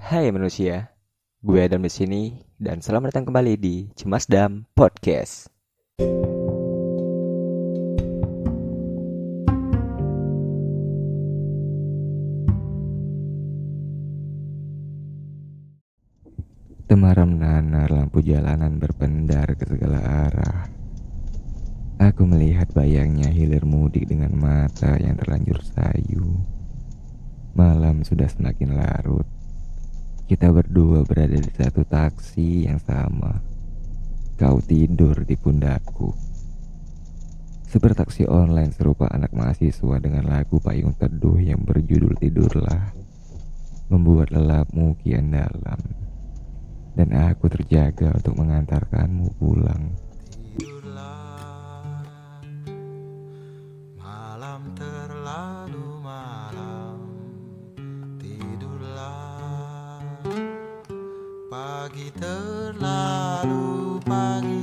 Hai manusia, gue Adam di sini dan selamat datang kembali di Cemas Dam Podcast. Temaram nanar lampu jalanan berpendar ke segala arah. Aku melihat bayangnya hilir mudik dengan mata yang terlanjur sayu. Malam sudah semakin larut. Kita berdua berada di satu taksi yang sama. Kau tidur di pundakku. Sepertaksi online serupa anak mahasiswa dengan lagu payung teduh yang berjudul Tidurlah. Membuat lelapmu kian dalam. Dan aku terjaga untuk mengantarkanmu pulang. Pagi terlalu pagi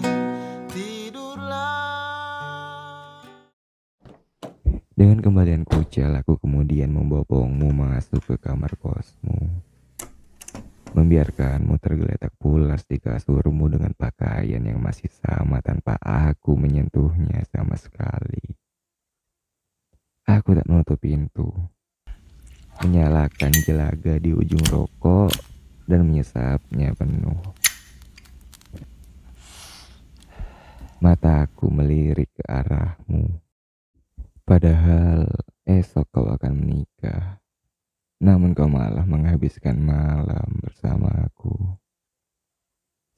Dengan kembalian kucel, aku kemudian membopongmu masuk ke kamar kosmu. Membiarkanmu tergeletak pulas di kasurmu dengan pakaian yang masih sama tanpa aku menyentuhnya sama sekali. Aku tak menutup pintu. Menyalakan jelaga di ujung rokok dan menyesapnya penuh. Mataku melirik ke arahmu. Padahal esok kau akan menikah. Namun kau malah menghabiskan malam bersama aku.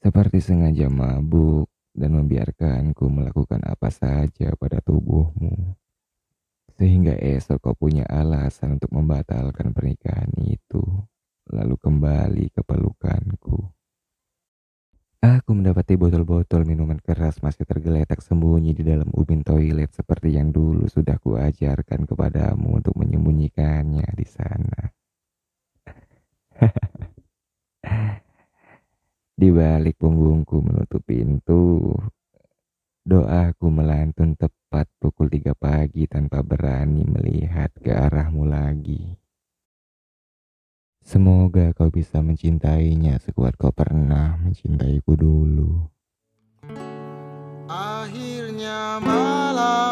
Seperti sengaja mabuk dan membiarkanku melakukan apa saja pada tubuhmu. Sehingga esok kau punya alasan untuk membatalkan pernikahan itu. Lalu kembali ke pelukanku. Aku mendapati botol-botol minuman keras masih tergeletak sembunyi di dalam ubin toilet seperti yang dulu sudah kuajarkan kepadamu untuk menyembunyikannya di sana. di balik punggungku menutup pintu, doaku melantun tepat pukul 3 pagi tanpa berani melihat ke arahmu lagi. Semoga kau bisa mencintainya sekuat kau pernah mencintaiku dulu. Akhirnya malam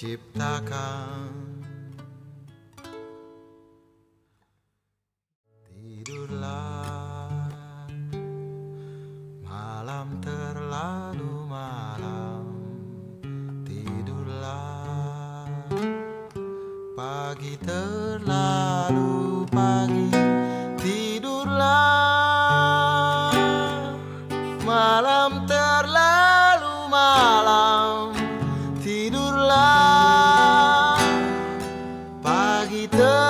ciptakan Tidurlah. Malam terlalu malam. Tidurlah. Pagi terlalu pagi. Tidurlah. Malam terlalu 你的